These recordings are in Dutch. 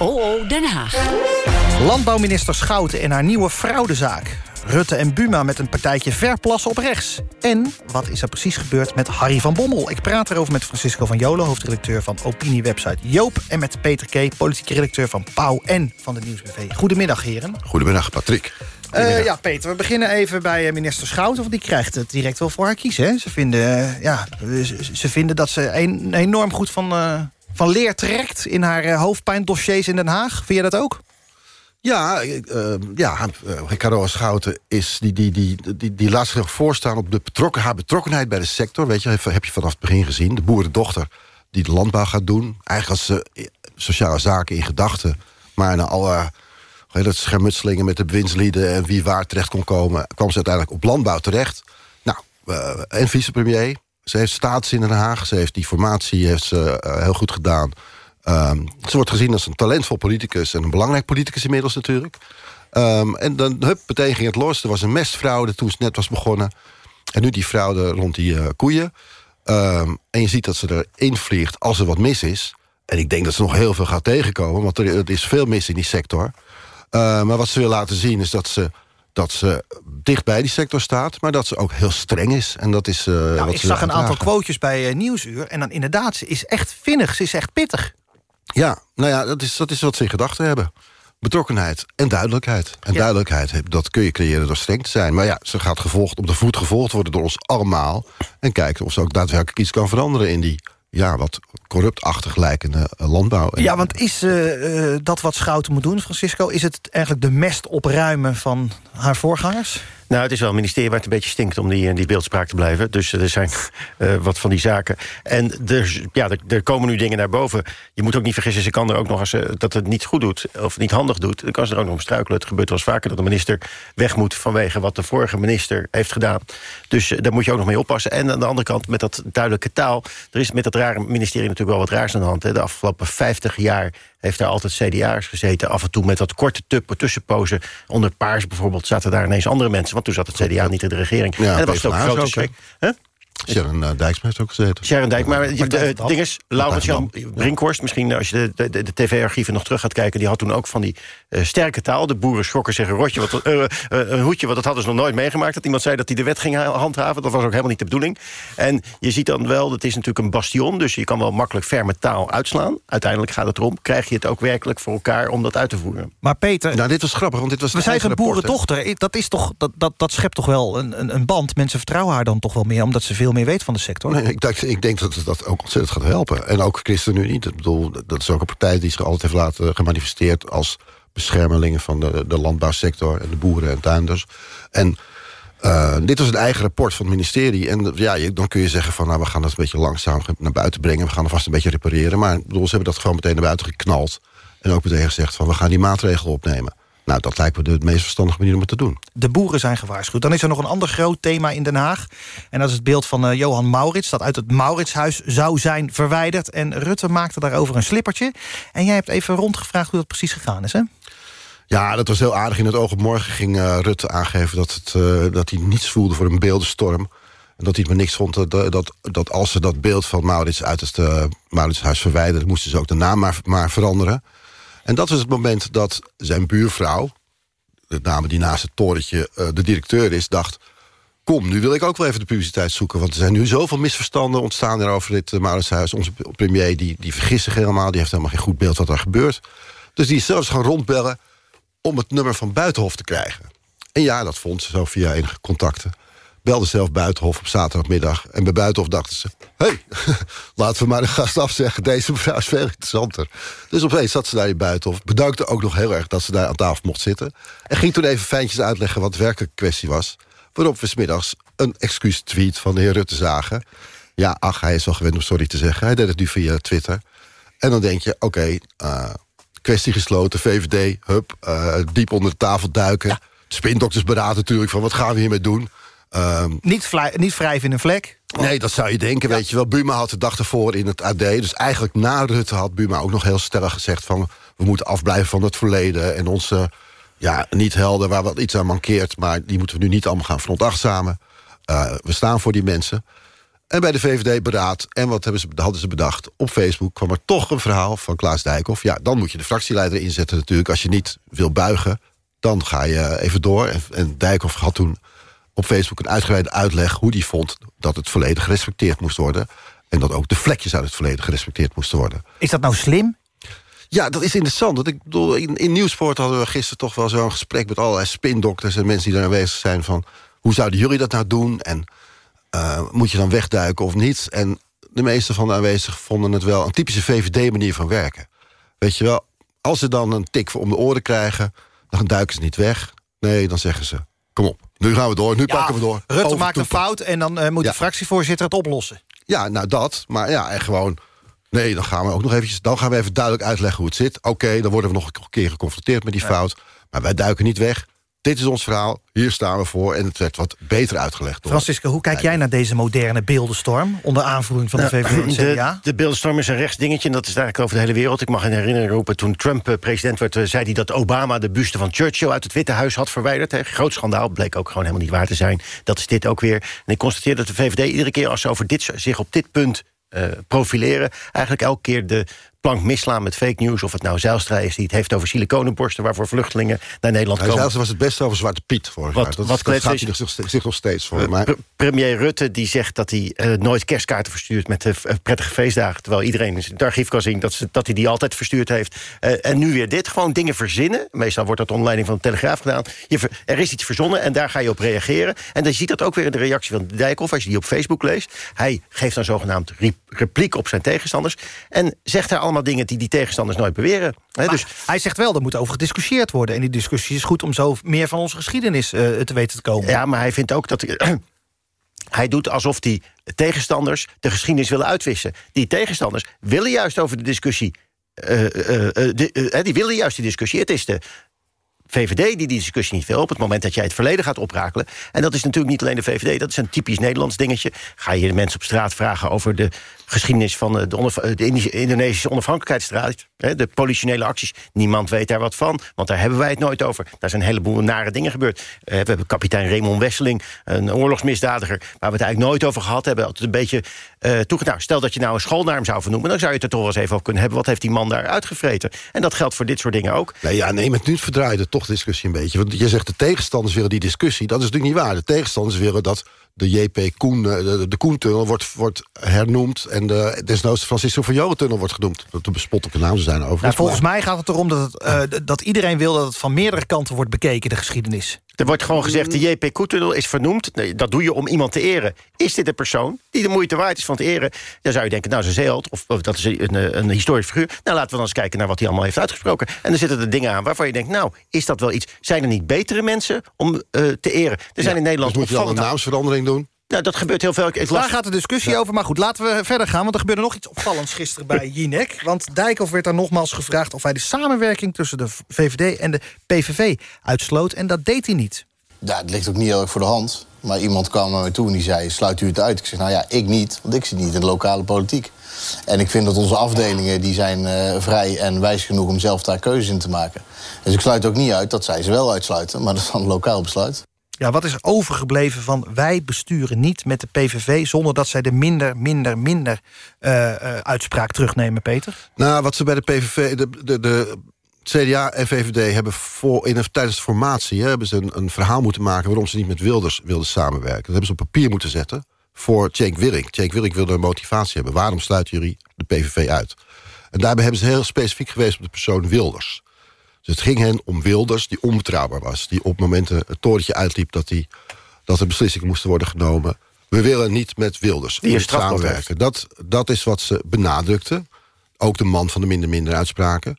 OO Den Haag. Landbouwminister Schouten en haar nieuwe fraudezaak. Rutte en Buma met een partijtje verplassen op rechts. En wat is er precies gebeurd met Harry van Bommel? Ik praat erover met Francisco van Jolen, hoofdredacteur van opiniewebsite Joop... en met Peter K., politieke redacteur van Pauw en van de Nieuwsbv. Goedemiddag, heren. Goedemiddag, Patrick. Uh, ja, Peter, we beginnen even bij eh, minister Schouten... want die krijgt het direct wel voor haar kiezen. Hè? Ze, vinden, uh, ja, ze, ze, vinden dat ze een, enorm goed van, uh, van leer trekt... in haar hoofdpijndossiers in Den Haag. Vind je dat ook? Ja, uh, ja Ricardo Schouten is, die, die, die, die, die laat zich voorstaan op de haar betrokkenheid bij de sector. Weet je, heb je vanaf het begin gezien. De boerendochter die de landbouw gaat doen. Eigenlijk als ze sociale zaken in gedachten. Maar na alle dat schermutselingen met de bewindslieden... en wie waar terecht kon komen, kwam ze uiteindelijk op landbouw terecht. Nou, en vicepremier. Ze heeft status in Den Haag. Ze heeft die formatie heeft ze, uh, heel goed gedaan. Um, ze wordt gezien als een talentvol politicus... en een belangrijk politicus inmiddels natuurlijk. Um, en dan, hup, meteen ging het los. Er was een mestfraude toen het net was begonnen. En nu die fraude rond die uh, koeien. Um, en je ziet dat ze erin vliegt als er wat mis is. En ik denk dat ze nog heel veel gaat tegenkomen... want er, is veel mis in die sector... Maar wat ze wil laten zien is dat ze, dat ze dicht bij die sector staat... maar dat ze ook heel streng is. En dat is, uh, nou, wat ik zag een aantal quotejes bij uh, Nieuwsuur... en dan inderdaad, ze is echt vinnig, ze is echt pittig. Ja, nou ja, dat is, dat is wat ze in gedachten hebben. Betrokkenheid en duidelijkheid. En ja. duidelijkheid, dat kun je creëren door streng te zijn. Maar ja, ze gaat gevolgd, op de voet gevolgd worden door ons allemaal... en kijken of ze ook daadwerkelijk iets kan veranderen in die ja, wat corruptachtig lijkende landbouw. Ja, want is uh, dat wat Schouten moet doen, Francisco... is het eigenlijk de mest opruimen van haar voorgangers? Nou, het is wel een ministerie waar het een beetje stinkt om die, in die beeldspraak te blijven. Dus er zijn uh, wat van die zaken. En er, ja, er, komen nu dingen naar boven. Je moet ook niet vergissen, ze kan er ook nog als ze dat het niet goed doet... of niet handig doet, dan kan ze er ook nog om struikelen. Het gebeurt wel eens vaker dat de minister weg moet... vanwege wat de vorige minister heeft gedaan. Dus daar moet je ook nog mee oppassen. En aan de andere kant, met dat duidelijke taal... er is met dat rare ministerie natuurlijk wel wat raars aan de hand. Hè. De afgelopen 50 jaar heeft daar altijd CDA'ers gezeten. Af en toe met dat korte tussenpozen. Onder Paars bijvoorbeeld zaten daar ineens andere mensen. Want toen zat het CDA niet in de regering. Ja, en dat was ook een grote schrik. Sharon uh, Dijksma heeft ook gezeten. Sharon Dijksma, maar de, de, ding is, Laurens Jan Brinkhorst... misschien als je de, de, de tv-archieven nog terug gaat kijken... die had toen ook van die uh, sterke taal. De boeren schrokken zich een, rotje, wat, uh, een hoedje... want dat hadden ze nog nooit meegemaakt. Dat iemand zei dat hij de wet ging handhaven. Dat was ook helemaal niet de bedoeling. En je ziet dan wel, dat is natuurlijk een bastion... dus je kan wel makkelijk ferme taal uitslaan. Uiteindelijk gaat het erom, krijg je het ook werkelijk voor elkaar... om dat uit te voeren. Maar Peter... Nou, dit was grappig, want dit was We zijn een boerendochter. Dat, is toch, dat, dat, dat schept toch wel een, een, een band. Mensen vertrouwen haar dan toch wel meer... omdat ze veel meer weet van de sector. Ik, ik denk dat dat ook ontzettend gaat helpen. En ook ChristenUnie niet. Ik bedoel, dat is ook een partij die zich altijd heeft laten gemanifesteerd... als beschermelingen van de, de landbouwsector en de boeren en tuinders. En uh, dit was een eigen rapport van het ministerie. En ja, dan kun je zeggen van... nou, we gaan dat een beetje langzaam naar buiten brengen. We gaan er vast een beetje repareren. Maar bedoel, ze hebben dat gewoon meteen naar buiten geknald. En ook meteen gezegd van, we gaan die maatregelen opnemen. Nou, dat lijkt me de meest verstandige manier om het te doen. De boeren zijn gewaarschuwd. Dan is er nog een ander groot thema in Den Haag. En dat is het beeld van uh, Johan Maurits... dat uit het Mauritshuis zou zijn verwijderd. En Rutte maakte daarover een slippertje. En jij hebt even rondgevraagd hoe dat precies gegaan is, hè? Ja, dat was heel aardig. In het oog op morgen ging uh, Rutte aangeven... Dat, het, uh, dat hij niets voelde voor een beeldenstorm. En dat hij het maar niks vond dat, dat, dat als ze dat beeld van Maurits... uit het Mauritshuis verwijderden... moesten ze ook de naam maar, maar veranderen. En dat was het moment dat zijn buurvrouw... de dame die naast het torentje uh, de directeur is, dacht... kom, nu wil ik ook wel even de publiciteit zoeken... want er zijn nu zoveel misverstanden ontstaan over dit uh. Onze premier die, die vergist zich helemaal, die heeft helemaal geen goed beeld wat er gebeurt. Dus die is zelfs gaan rondbellen om het nummer van Buitenhof te krijgen. En ja, dat vond ze zo via enige contacten belde zelf Buitenhof op zaterdagmiddag. En bij Buitenhof dachten ze... hé, hey, laten we maar een gast afzeggen. Deze mevrouw is veel interessanter. Dus opeens zat ze daar in Buitenhof. Bedankte ook nog heel erg dat ze daar aan tafel mocht zitten. En ging toen even fijntjes uitleggen wat de werkelijke kwestie was. Waarop we smiddags een excuus-tweet van de heer Rutte zagen. Ja, ach, hij is wel gewend om sorry te zeggen. Hij deed het nu via Twitter. En dan denk je, oké, okay, uh, kwestie gesloten. VVD, hup, uh, diep onder de tafel duiken. Ja. Spindoktersberaad natuurlijk, van wat gaan we hiermee doen... Um, niet, vlij, niet wrijven in een vlek? Nee, dat zou je denken, ja. weet je wel. Buma had de dag ervoor in het AD. Dus eigenlijk na Rutte had Buma ook nog heel stellig gezegd... van we moeten afblijven van het verleden... en onze ja, niet helden waar wat iets aan mankeert... maar die moeten we nu niet allemaal gaan veronachtzamen. Uh, we staan voor die mensen. En bij de VVD beraad. En wat hebben ze, hadden ze bedacht? Op Facebook kwam er toch een verhaal van Klaas Dijkhoff. Ja, dan moet je de fractieleider inzetten natuurlijk. Als je niet wil buigen, dan ga je even door. En, en Dijkhoff had toen op Facebook een uitgebreide uitleg... hoe die vond dat het volledig gerespecteerd moest worden. En dat ook de vlekjes uit het verleden gerespecteerd moesten worden. Is dat nou slim? Ja, dat is interessant. Want ik bedoel, in, in Nieuwsport hadden we gisteren toch wel zo'n gesprek... met allerlei spindokters en mensen die daar aanwezig zijn... van hoe zouden jullie dat nou doen? En uh, moet je dan wegduiken of niet? En de meeste van de aanwezigen vonden het wel... een typische VVD-manier van werken. Weet je wel, als ze dan een tik om de oren krijgen... dan duiken ze niet weg. Nee, dan zeggen ze, kom op, nu gaan we door, nu pakken we door. Rutte maakt een fout en dan uh, moet de fractievoorzitter het oplossen. Ja, nou dat, maar ja, en gewoon... Nee, dan gaan we ook nog eventjes, dan gaan we even duidelijk uitleggen hoe het zit. Oké, dan worden we nog een keer geconfronteerd met die fout. Maar wij duiken niet weg dit is ons verhaal, hier staan we voor... en het werd wat beter uitgelegd. Door Francisco, hoe kijk jij naar deze moderne beeldenstorm... onder aanvoering van de nou, VVD en de, de beeldenstorm is een rechtsdingetje... en dat is eigenlijk over de hele wereld. Ik mag in herinnering roepen, toen Trump eh, president werd... Eh, zei hij dat Obama de buste van Churchill uit het Witte Huis had verwijderd. Groot schandaal, bleek ook gewoon helemaal niet waar te zijn. Dat is dit ook weer. En ik constateer dat de VVD iedere keer als ze over dit, zich op dit punt uh, profileren... eigenlijk elke keer de plank misslaan met fake news. Of het nou Zijlstra is die het heeft over siliconenborsten... waarvoor vluchtelingen naar Nederland komen. Zijlstra was het beste over Zwarte Piet vorig wat, jaar. Dat, wat dat gaat hij zich, nog steeds voor. Maar... premier Rutte die zegt dat hij uh, nooit kerstkaarten verstuurt... met de uh, prettige feestdagen. Terwijl iedereen in het archief kan zien dat, ze, dat hij die altijd verstuurd heeft. Uh, en nu weer dit. Gewoon dingen verzinnen. Meestal wordt dat onder leiding van de Telegraaf gedaan. Je ver, er is iets verzonnen en daar ga je op reageren. En dan ziet dat ook weer in de reactie van Dijkhoff... als je die op Facebook leest. Hij geeft dan zogenaamd repliek op zijn tegenstanders... en zegt daar allemaal dingen die die tegenstanders nooit beweren. dus... Hij zegt wel, er moet over gediscussieerd worden. En die discussie is goed om zo meer van onze geschiedenis uh, te weten te komen. Ja, maar hij vindt ook dat... hij doet alsof die tegenstanders de geschiedenis willen uitwissen. Die tegenstanders willen juist over de discussie... Uh, uh, die willen juist die discussie. Het is de VVD die die discussie niet wil... op het moment dat jij het verleden gaat oprakelen. En dat is natuurlijk niet alleen de VVD, dat is een typisch Nederlands dingetje. Ga je de mensen op straat vragen over de geschiedenis... van de, de, de Indonesische onafhankelijkheidsstrijd, de politionele acties. Niemand weet daar wat van, want daar hebben wij het nooit over. Daar zijn een heleboel nare dingen gebeurd. Eh, we hebben kapitein Raymond Wesseling, een oorlogsmisdadiger... waar we het eigenlijk nooit over gehad hebben. Altijd een beetje uh, Nou, stel dat je nou een school naar hem zou vernoemen... dan zou je het er toch wel eens even over kunnen hebben. Wat heeft die man daar uitgevreten? En dat geldt voor dit soort dingen ook. Nee, ja, neem het nu verdraaide toch discussie een beetje. Want je zegt de tegenstanders willen die discussie. Dat is natuurlijk niet waar. De tegenstanders willen dat de JP Koen, eh, de, de Koentunnel wordt, wordt hernoemd... en de, desnoods de Francisco van Johan-tunnel wordt genoemd. Dat de bespottelijke naam zijn over. Nou, volgens mij gaat het erom dat, het, uh, dat iedereen wil... dat het van meerdere kanten wordt bekeken, de geschiedenis. Er wordt gewoon gezegd, de JP Koetunnel is vernoemd. Nee, dat doe je om iemand te eren. Is dit een persoon die de moeite waard is van te eren? Dan zou je denken, nou, ze zeeheld, of, of dat is een, een historisch figuur. Nou, laten we dan eens kijken naar wat hij allemaal heeft uitgesproken. En dan zitten er dingen aan waarvan je denkt, nou, is dat wel iets? Zijn er niet betere mensen om uh, te eren? Er zijn in Nederland... Dus moet je dan een naamsverandering doen? Nou, dat gebeurt heel veel. Ik Daar gaat de discussie over. Maar goed, laten we verder gaan. Want er gebeurde nog iets opvallends gisteren bij Jinek. Want Dijkhoff werd daar nogmaals gevraagd... of hij de samenwerking tussen de VVD en de PVV uitsloot. En dat deed hij niet. Ja, het ligt ook niet heel erg voor de hand. Maar iemand kwam naar me toe en die zei, sluit u het uit? Ik zeg, nou ja, ik niet, want ik zit niet in de lokale politiek. En ik vind dat onze afdelingen die zijn uh, vrij en wijs genoeg om zelf daar keuzes in te maken. Dus ik sluit ook niet uit dat zij ze wel uitsluiten, maar dat is dan een lokaal besluit. Ja, wat is overgebleven van wij besturen niet met de PVV... zonder dat zij de minder, minder, minder uh, uh, uitspraak terugnemen, Peter? Nou, wat ze bij de PVV... De, de, de CDA en VVD hebben voor, in, tijdens de formatie... Hebben ze een, een, verhaal moeten maken waarom ze niet met Wilders wilden samenwerken. Dat hebben ze op papier moeten zetten voor Cenk Willink. Cenk Willink wilde een motivatie hebben. Waarom sluiten jullie de PVV uit? En daarbij hebben ze heel specifiek geweest op de persoon Wilders. Dus het ging hen om Wilders, die onbetrouwbaar was. Die op momenten het torentje uitliep dat, die, dat er beslissingen moesten worden genomen. We willen niet met Wilders samenwerken. Dat, dat is wat ze benadrukten. Ook de man van de minder-minder uitspraken.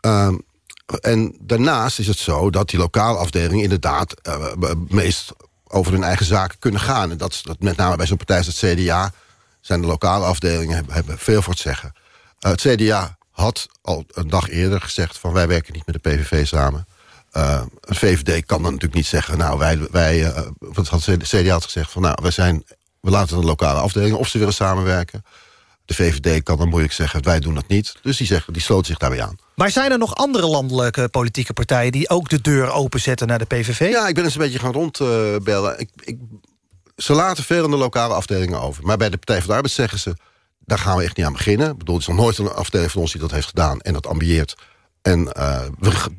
Um, en daarnaast is het zo dat die lokale afdelingen inderdaad uh, meest over hun eigen zaken kunnen gaan. En dat, dat met name bij zo'n partij als het CDA zijn de lokale afdelingen hebben, hebben veel voor het zeggen. Uh, het CDA had al een dag eerder gezegd... van wij werken niet met de PVV samen. Uh, een VVD kan dan natuurlijk niet zeggen... nou, wij, wij uh, wat had de CDA had gezegd van... nou, wij zijn, we laten de lokale afdelingen of ze willen samenwerken. De VVD kan dan moeilijk zeggen, wij doen dat niet. Dus die, zeggen, die sloot zich daarbij aan. Maar zijn er nog andere landelijke politieke partijen... die ook de deur openzetten naar de PVV? Ja, ik ben eens een beetje gaan rondbellen. ik, ik ze laten veel aan de lokale afdelingen over. Maar bij de Partij van de Arbeid zeggen ze... daar gaan we echt niet aan beginnen. Ik bedoel, er is nog nooit een afdeling van ons die dat heeft gedaan... en dat ambieert. En uh,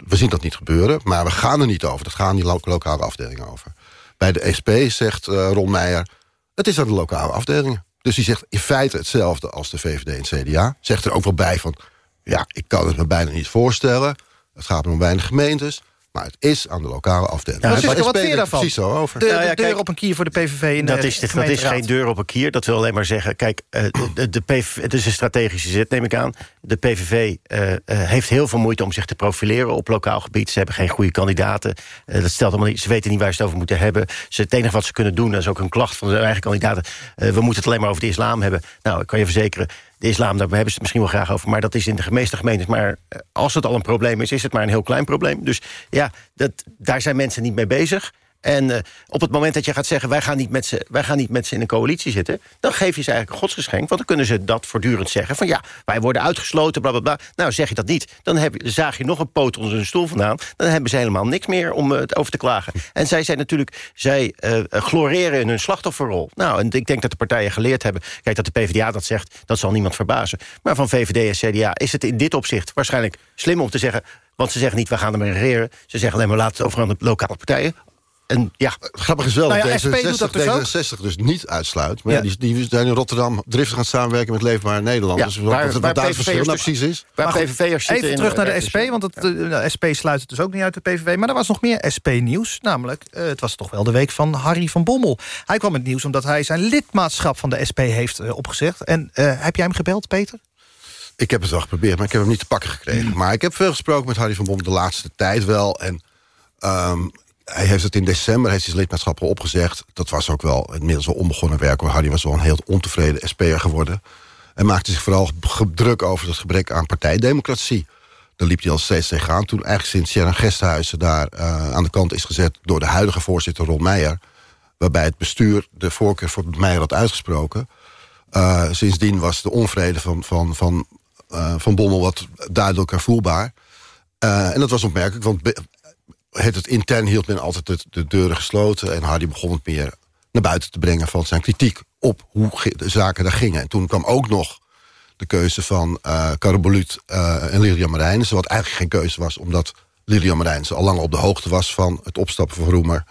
we, zien dat niet gebeuren, maar we gaan er niet over. Dat gaan die lo lokale afdelingen over. Bij de SP zegt uh, Ron Meijer... het is aan de lokale afdelingen. Dus die zegt in feite hetzelfde als de VVD en CDA. Zegt er ook wel bij van... ja, ik kan het me bijna niet voorstellen. Het gaat om weinig gemeentes. Maar het is aan de lokale afdeling. Ja, wat, wat vind je daarvan? Precies zo over. De, deur op een kier voor de PVV in dat de is, dat is geen deur op een kier. Dat wil alleen maar zeggen... Kijk, uh, de, de PVV, het is een strategische zet, neem ik aan. De PVV uh, uh, heeft heel veel moeite om zich te profileren op lokaal gebied. Ze hebben geen goede kandidaten. dat stelt allemaal niet, ze weten niet waar ze het over moeten hebben. Ze, het enige wat ze kunnen doen, dat is ook een klacht van de eigen kandidaten... we moeten het alleen maar over de islam hebben. Nou, ik kan je verzekeren de islam, daar hebben ze het misschien wel graag over... maar dat is in de meeste gemeentes. Maar eh, als het al een probleem is, is het maar een heel klein probleem. Dus ja, dat, daar zijn mensen niet mee bezig. En uh, op het moment dat je gaat zeggen... wij gaan niet met ze, wij gaan niet met ze in een coalitie zitten... dan geef je ze eigenlijk een godsgeschenk. Want dan kunnen ze dat voortdurend zeggen. Van ja, wij worden uitgesloten, bla bla bla. Nou, zeg je dat niet. Dan heb, zaag je nog een poot onder hun stoel vandaan. Dan hebben ze helemaal niks meer om uh, over te klagen. En zij zijn natuurlijk... zij uh, gloreren in hun slachtofferrol. Nou, en ik denk dat de partijen geleerd hebben... kijk, dat de PvdA dat zegt, dat zal niemand verbazen. Maar van VVD en CDA is het in dit opzicht waarschijnlijk slim om te zeggen... Want ze zeggen niet, we gaan ermee regeren. Ze zeggen alleen maar, laten het over aan de lokale partijen. En ja, grappig is wel nou ja, dat SP doet dat dus D66 dus niet uitsluit. Maar ja. die, die zijn in Rotterdam driftig gaan samenwerken met Leefbaar Nederland. Ja, dus waar, wat, waar daar het verschil nou precies is. Waar PVV'ers zitten Even in, terug naar de SP, want het, de SP sluit het dus ook niet uit de PVV. Maar er was nog meer SP-nieuws, namelijk... Uh, het was toch wel de week van Harry van Bommel. Hij kwam met nieuws omdat hij zijn lidmaatschap van de SP heeft uh, opgezegd. En heb jij hem gebeld, Peter? Ik heb het wel geprobeerd, maar ik heb hem niet te pakken gekregen. Mm. Maar ik heb veel gesproken met Harry van Bommel de laatste tijd wel. En um, hij heeft het in december, heeft zijn lidmaatschap opgezegd. Dat was ook wel inmiddels wel onbegonnen werk. Hoor. Harry was wel een heel ontevreden SP'er geworden. En maakte zich vooral druk over het gebrek aan partijdemocratie. Daar liep hij al steeds tegenaan. Toen eigenlijk sinds Sharon Gesthuizen daar uh, aan de kant is gezet... door de huidige voorzitter Ron Meijer... waarbij het bestuur de voorkeur voor Meijer had uitgesproken... Uh, sindsdien was de onvrede van, van, van, uh, van Bommel wat duidelijker voelbaar. en dat was opmerkelijk, want het, het intern hield men altijd de, de, deuren gesloten... en Hardy begon het meer naar buiten te brengen van zijn kritiek... op hoe de zaken daar gingen. En toen kwam ook nog de keuze van uh, uh, en Lilian Marijnissen... wat eigenlijk geen keuze was, omdat Lilian Marijnissen... al lang op de hoogte was van het opstappen van Roemer...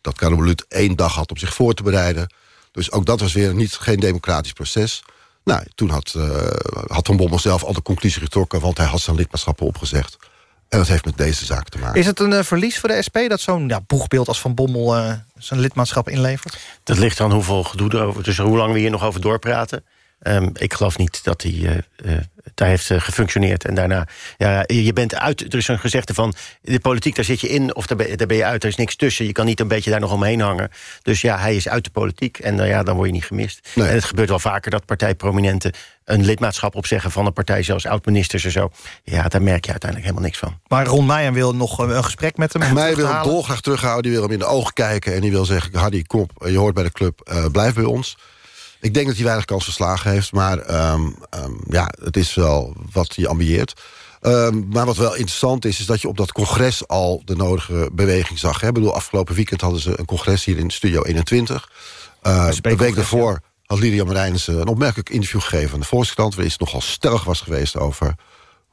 dat Carabolut één dag had om zich voor te bereiden. Dus ook dat was weer niet, geen democratisch proces... Nou, toen had, uh, had Van Bommel zelf al de conclusie getrokken... want hij had zijn lidmaatschappen opgezegd. En dat heeft met deze zaak te maken. Is het een uh, verlies voor de SP dat zo'n ja, boegbeeld als Van Bommel uh, zijn lidmaatschap inlevert? Dat ligt aan hoeveel gedoe erover. Dus hoe lang we hier nog over doorpraten. Um, ik geloof niet dat hij uh, uh, daar heeft uh, gefunctioneerd. En daarna, ja, je bent uit. Er is een gezegde van, de politiek, daar zit je in of daar ben, daar ben je uit. Er is niks tussen. Je kan niet een beetje daar nog omheen hangen. Dus ja, hij is uit de politiek en ja, dan word je niet gemist. Nee. En het gebeurt wel vaker dat partijprominenten een lidmaatschap opzeggen van een partij, zoals oud-ministers en zo. Ja, daar merk je uiteindelijk helemaal niks van. Maar Ron Meijer wil nog een gesprek met hem. Meijer wil hem dolgraag terughouden. Die wil hem in de ogen kijken. En die wil zeggen, Hardy, kom op, je hoort bij de club, uh, blijf bij ons. Ik denk dat hij weinig kans verslagen heeft. Maar um, um, ja, het is wel wat hij ambieert. Um, maar wat wel interessant is, is dat je op dat congres al de nodige beweging zag. Hè? Ik bedoel, afgelopen weekend hadden ze een congres hier in Studio 21. Uh, een week daarvoor ja. had Lydia Marijnissen een opmerkelijk interview gegeven aan de Volkskrant... waarin ze nogal stellig was geweest over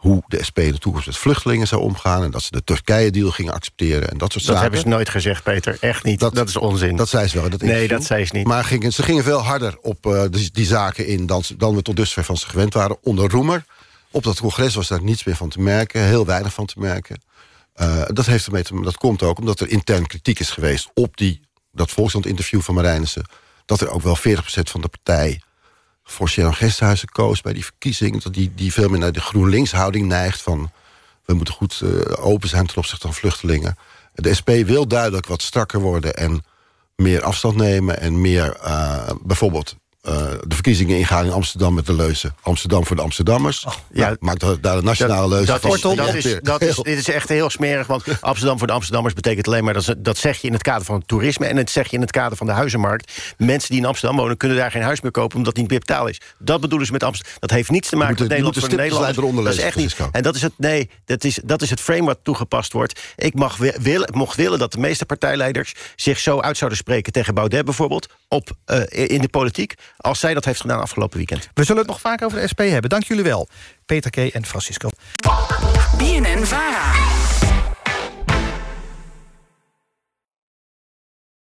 hoe de SP in de toekomst met vluchtelingen zou omgaan... en dat ze de Turkije-deal gingen accepteren en dat soort dat zaken. Dat hebben ze nooit gezegd, Peter. Echt niet. Dat, dat is onzin. Dat zei ze wel. Dat nee, dat zei ze niet. Maar gingen, ze gingen veel harder op uh, die, die, zaken in... Dan, dan we tot dusver van ze gewend waren, onder Roemer. Op dat congres was daar niets meer van te merken. Heel weinig van te merken. Uh, dat, heeft ermee te, dat komt ook omdat er intern kritiek is geweest... op die, dat Volkskrant-interview van Marijnissen... dat er ook wel 40% van de partij voor Sharon Gesthuizen koos bij die verkiezing... dat die, die veel meer naar de GroenLinks-houding neigt... van we moeten goed uh, open zijn ten opzichte van vluchtelingen. De SP wil duidelijk wat strakker worden en meer afstand nemen... en meer uh, bijvoorbeeld uh, de verkiezingen ingaan in Amsterdam met de leuze. Amsterdam voor de Amsterdammers. Oh, ja, nou, maakt daar de nationale leuze dat van. Is, dat is, dat is, dit is echt heel smerig, want Amsterdam voor de Amsterdammers betekent alleen maar... Dat, dat zeg je in het kader van het toerisme en dat zeg je in het kader van de huizenmarkt. Mensen die in Amsterdam wonen kunnen daar geen huis meer kopen... omdat het niet meer betaal is. Dat bedoelen ze met Amsterdam. Dat heeft niets te maken met Nederland voor de Nederlanders. Dat is echt niet. En dat is het, nee, dat is, dat is het frame wat toegepast wordt. Ik mag wil, mocht willen dat de meeste partijleiders zich zo uit zouden spreken tegen Baudet bijvoorbeeld... op, uh, in de politiek... als zij dat heeft gedaan afgelopen weekend. We zullen het nog vaak over de SP hebben. Dank jullie wel. Peter K. en Francisco. BNN-VARA.